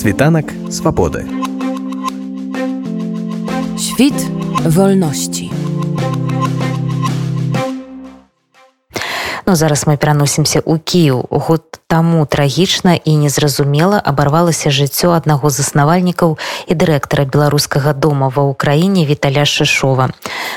Світанак свабоды. Świt wolności. Ну зараз мы пераносімся ў Кіў год таму трагічна і незразумела абарвалася жыццё аднаго з заснавальнікаў і дырэктара беларускага дома ва ўкраіне віталя шышова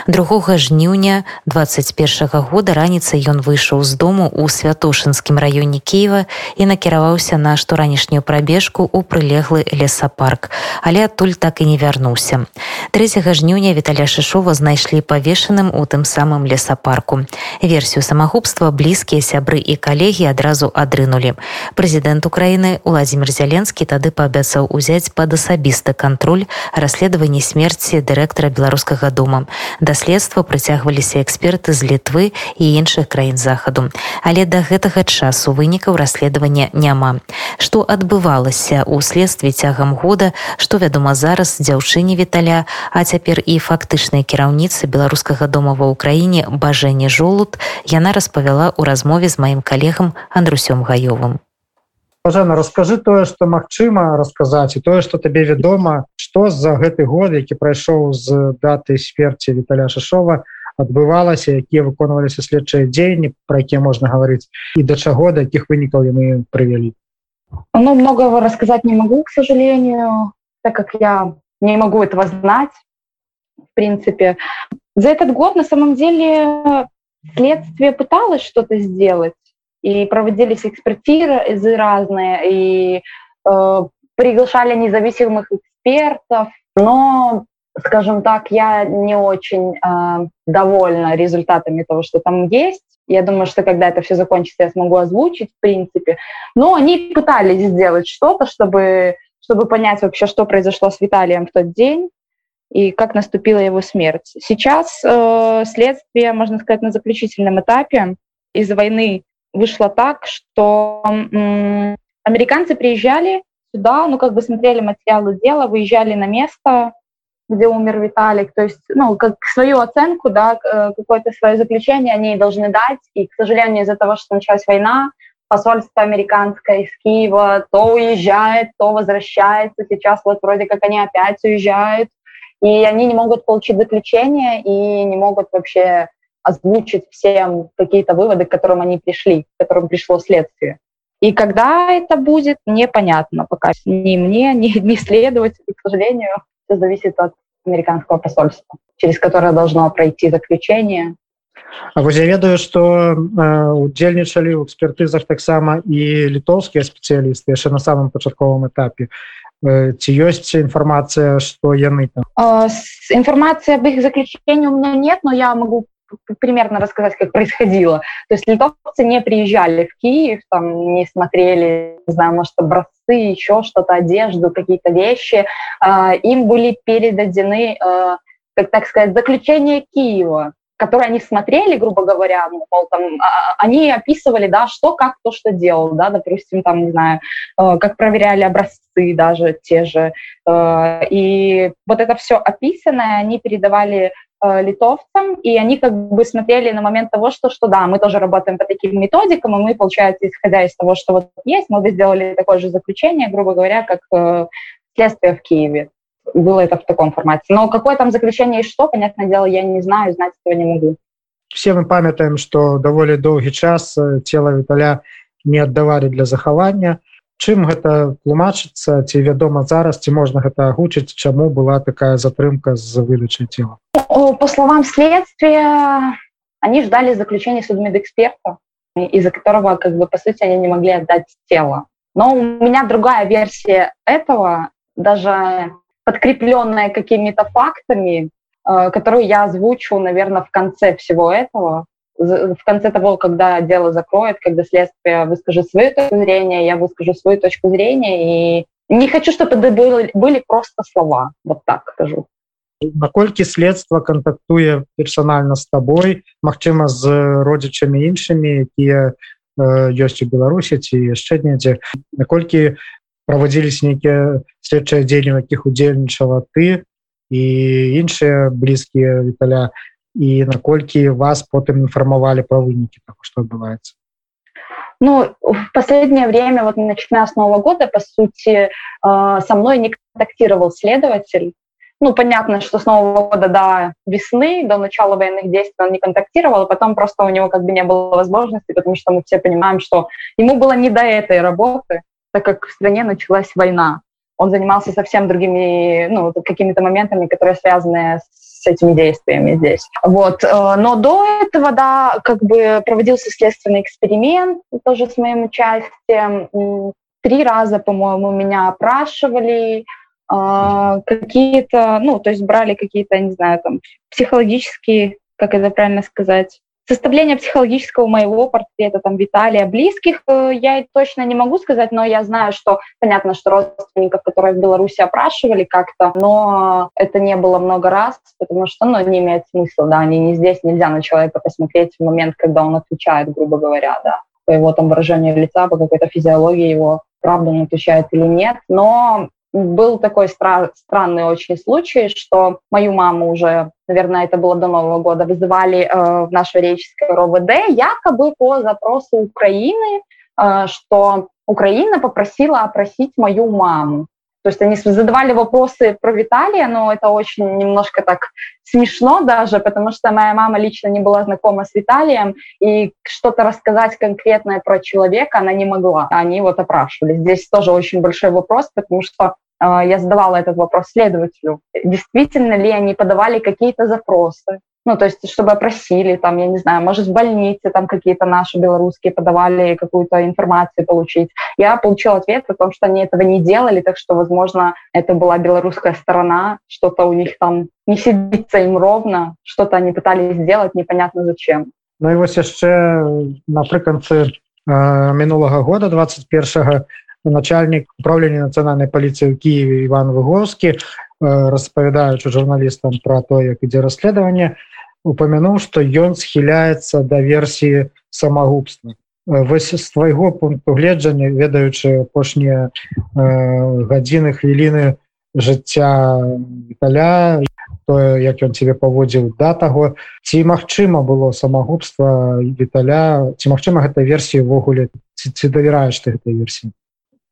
другога жніўня 21 -го года раніцай ён выйшаў з дому ў святошынскім раёне Киева і накіраваўся на шторанішнюю прабежку ў прылеглы лесапарк але адтуль так і не вярнуўся 3 жніўня віталя шышова знайшлі павешаным у тым самым лесапарку версію самагубства блізкія сябры і калегі адразу адрынули згінулі. Прэзідэнт Украіны Уладзімир Зяленскі тады паабяцаў узяць пад асабісты кантроль расследаванні смерці дырэктара беларускага дома. Да следства прыцягваліся эксперты з літвы і іншых краін захаду. Але да гэтага часу вынікаў расследавання няма. Што адбывалася ў следстве цягам года, што вядома зараз дзяўчыне віталя, а цяпер і фактычнай кіраўніцы беларускага дома ва ўкраіне бажэнне жолуд яна распавяла ў размове з маім калегам андрусём гаём жывым Пажана расскажы тое што магчыма расказаць і тое што табе вядома што за гэты год які прайшоў з даты смерти Віталя шашова адбывалася якія выконваліся следчыя дзеянні пра якія можна гаварыць і да чаго да якіх вынікаў яны прывялі Ну многого рассказать не могу к сожалению так как я не могу этого знать в принципе за этот год на самом деле следствие пыталось что-то сделать и проводились экспертизы разные, и э, приглашали независимых экспертов, но, скажем так, я не очень э, довольна результатами того, что там есть. Я думаю, что когда это все закончится, я смогу озвучить, в принципе. Но они пытались сделать что-то, чтобы, чтобы понять вообще, что произошло с Виталием в тот день и как наступила его смерть. Сейчас э, следствие, можно сказать, на заключительном этапе. Из-за войны вышло так, что американцы приезжали сюда, ну, как бы смотрели материалы дела, выезжали на место, где умер Виталик, то есть, ну, как свою оценку, да, э, какое-то свое заключение они должны дать, и, к сожалению, из-за того, что началась война, посольство американское из Киева то уезжает, то возвращается, сейчас вот вроде как они опять уезжают, и они не могут получить заключение и не могут вообще озвучить всем какие-то выводы, к которым они пришли, к которым пришло следствие. И когда это будет, непонятно пока. Ни мне, ни, ни следователю, к сожалению, все зависит от американского посольства, через которое должно пройти заключение. А вось я ведаю, што удзельнічалі ў экспертызах таксама і літоўскія спецыялісты яшчэ на самым пачатковым этапе. Ці ёсць інфармацыя, што яны там? Информации об их заключении у меня нет, но я могу примерно рассказать, как происходило. То есть литовцы не приезжали в Киев, там не смотрели, не знаю, может, образцы, еще что-то, одежду, какие-то вещи. А, им были передадены, а, как так сказать, заключение Киева, которые они смотрели, грубо говоря, мол, там, а, они описывали, да, что, как, кто что делал, да, допустим, там, не знаю, как проверяли образцы даже те же. И вот это все описанное они передавали литовцам, и они как бы смотрели на момент того, что, что да, мы тоже работаем по таким методикам, и мы, получается, исходя из того, что вот есть, мы бы сделали такое же заключение, грубо говоря, как э, следствие в Киеве. Было это в таком формате. Но какое там заключение и что, понятное дело, я не знаю, знать этого не могу. Все мы памятаем, что довольно долгий час э, тело Виталя не отдавали для захавання. Чым гэта тлумачыцца ці вядома зараз ці можна гэта агучыць чаму была такая затрымка з выдачай тела по словам следствия они ждали заключения судмедэксперта из-за которого как бы по сути они не могли отдать тело но у меня другая версия этого даже подкрепленная какими-то фактами э, которую я озвучу наверное в конце всего этого в конце того, когда дело закроет, когда следствие выскажет свою точку зрения, я выскажу свою точку зрения. И не хочу, чтобы это были, были просто слова. Вот так скажу Наколькі следства кантактуе персанальна з табой, Магчыма, з родзічамі іншымі, якія ёсць у Беларусі ці яшчэ недзе. Наколькі праводзіліся нейкія следчыя дзеянні, якіх удзельнічала ты і іншыя блізкія віталя і наколькі вас потым інфармавалі пра вынікі того што адбываецца Ну, в последнее время, вот начиная с Нового года, по сути, со мной не контактировал следователь, ну, понятно, что с Нового года до весны, до начала военных действий он не контактировал, а потом просто у него как бы не было возможности, потому что мы все понимаем, что ему было не до этой работы, так как в стране началась война. Он занимался совсем другими, ну, какими-то моментами, которые связаны с этими действиями здесь. Вот. Э, но до этого, да, как бы проводился следственный эксперимент, тоже с моим участием. Три раза, по-моему, меня опрашивали, какие-то, ну, то есть брали какие-то, не знаю, там, психологические, как это правильно сказать, составление психологического моего портрета, там, Виталия, близких, э, я точно не могу сказать, но я знаю, что, понятно, что родственников, которые в Беларуси опрашивали как-то, но это не было много раз, потому что, ну, не имеет смысла, да, они не здесь, нельзя на человека посмотреть в момент, когда он отвечает, грубо говоря, да, по его там выражению лица, по какой-то физиологии его, правда он отвечает или нет, но был такой стра- странный очень случай, что мою маму уже, наверное, это было до Нового года, вызывали э, в наше реческое РОВД якобы по запросу Украины, э, что Украина попросила опросить мою маму. То есть они задавали вопросы про Виталия, но это очень немножко так смешно даже, потому что моя мама лично не была знакома с Виталием, и что-то рассказать конкретное про человека она не могла. Они вот опрашивали. Здесь тоже очень большой вопрос, потому что я задавала этот вопрос следователю, действительно ли они подавали какие-то запросы, ну, то есть, чтобы опросили, там, я не знаю, может, в больнице там какие-то наши белорусские подавали какую-то информацию получить. Я получила ответ о том, что они этого не делали, так что, возможно, это была белорусская сторона, что-то у них там не сидится им ровно, что-то они пытались сделать, непонятно зачем. Ну і вось яшчэ напрыканцы э, мінулага года 21 начальнік управлення нацыянальнай паліцыі ў Киеве Іван выгоскі распавядаючы журналістам про то як ідзе расследаванне упомянуў что ён схіляецца да версіі самагубства вось з твайго пункту гледжання ведаючы апошнія гадзіны хвіліны жыцця Віталя тое як ён тебе паводзіў да таго ці магчыма было самагубства Віталя ці магчыма гэта версія ўвогуле ці, ці давяраеш ты гэтай версіі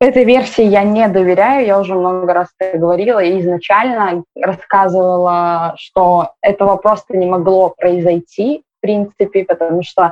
Этой версии я не доверяю, я уже много раз это говорила и изначально рассказывала, что этого просто не могло произойти, в принципе, потому что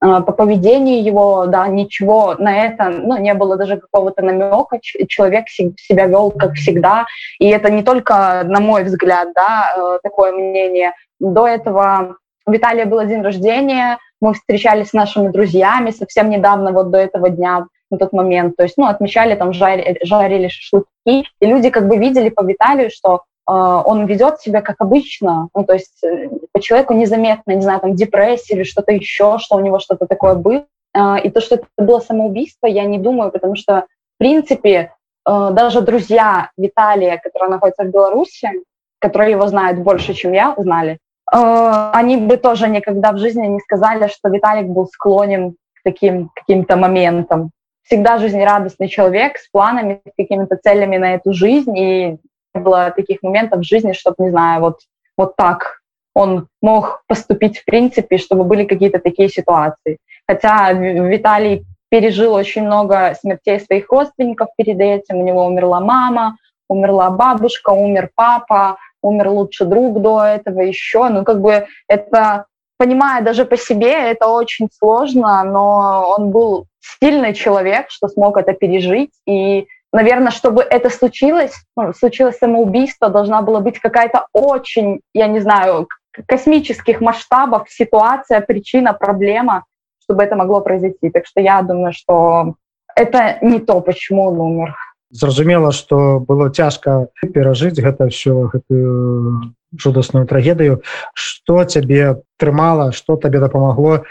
э, по поведению его, да, ничего на это, ну, не было даже какого-то намека, человек себя вел как всегда, и это не только, на мой взгляд, да, э, такое мнение. До этого у Виталия был день рождения, мы встречались с нашими друзьями совсем недавно, вот до этого дня, на тот момент. То есть, ну, отмечали, там, жарили, жарили шашлыки, и люди как бы видели по Виталию, что э, он ведет себя как обычно, ну, то есть э, по человеку незаметно, не знаю, там, депрессия или что-то еще, что у него что-то такое было. Э, и то, что это было самоубийство, я не думаю, потому что, в принципе, э, даже друзья Виталия, которые находятся в Беларуси, которые его знают больше, чем я, знали, э, они бы тоже никогда в жизни не сказали, что Виталик был склонен к таким каким-то моментам всегда жизнерадостный человек с планами, с какими-то целями на эту жизнь, и не было таких моментов в жизни, чтобы, не знаю, вот, вот так он мог поступить в принципе, чтобы были какие-то такие ситуации. Хотя Виталий пережил очень много смертей своих родственников перед этим. У него умерла мама, умерла бабушка, умер папа, умер лучший друг до этого еще. Ну, как бы это понимая даже по себе, это очень сложно, но он был сильный человек, что смог это пережить. И, наверное, чтобы это случилось, ну, случилось самоубийство, должна была быть какая-то очень, я не знаю, космических масштабов ситуация, причина, проблема, чтобы это могло произойти. Так что я думаю, что это не то, почему он умер. Зразумела, што было цяжка перажыць гэта ўсё гэтую жудасную трагедыю. Что цябе трымала что табе дапамагло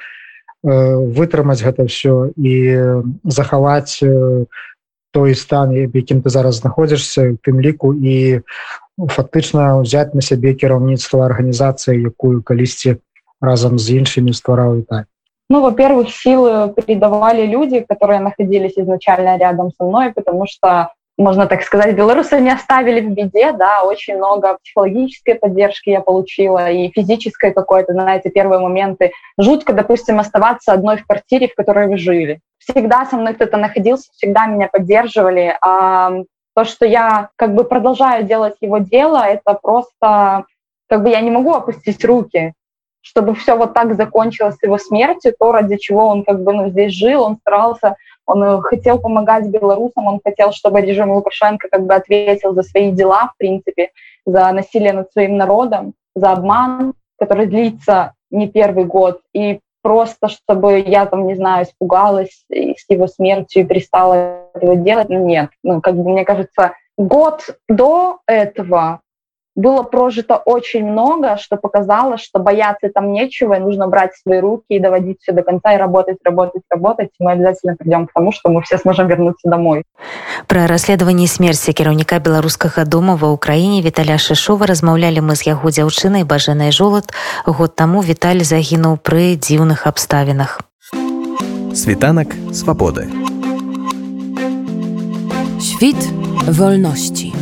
э, вытрымаць гэта все і захаваць э, той стан якім ты зараз знаходзішся тым ліку і фактычна ўзяць на сябе кіраўніцтва арганізацыі якую калісьці разам з іншымі ствараў так. Ну, во-первых, силы передавали люди, которые находились изначально рядом со мной, потому что можно так сказать, белорусы не оставили в беде, да, очень много психологической поддержки я получила и физической какой-то, знаете, первые моменты. Жутко, допустим, оставаться одной в квартире, в которой вы жили. Всегда со мной кто-то находился, всегда меня поддерживали. А то, что я как бы продолжаю делать его дело, это просто как бы я не могу опустить руки чтобы все вот так закончилось его смертью, то, ради чего он как бы ну, здесь жил, он старался, он э, хотел помогать белорусам, он хотел, чтобы режим Лукашенко как бы ответил за свои дела, в принципе, за насилие над своим народом, за обман, который длится не первый год, и просто чтобы я там, не знаю, испугалась с его смертью и перестала этого делать, ну нет. Ну, как бы, мне кажется, год до этого было прожито очень много, что показало, что бояться там нечего, и нужно брать свои руки и доводить все до конца, и работать, работать, работать. И мы обязательно придем к тому, что мы все сможем вернуться домой. Про расследаванне смерці кіраўніка беларускага дома ва ўкраіне Віталя Шышова размаўлялі мы з яго дзяўчынай бажанай жолат. Год таму Віталь загінуў пры дзіўных абставінах. Світанак свабоды. Świt wolności.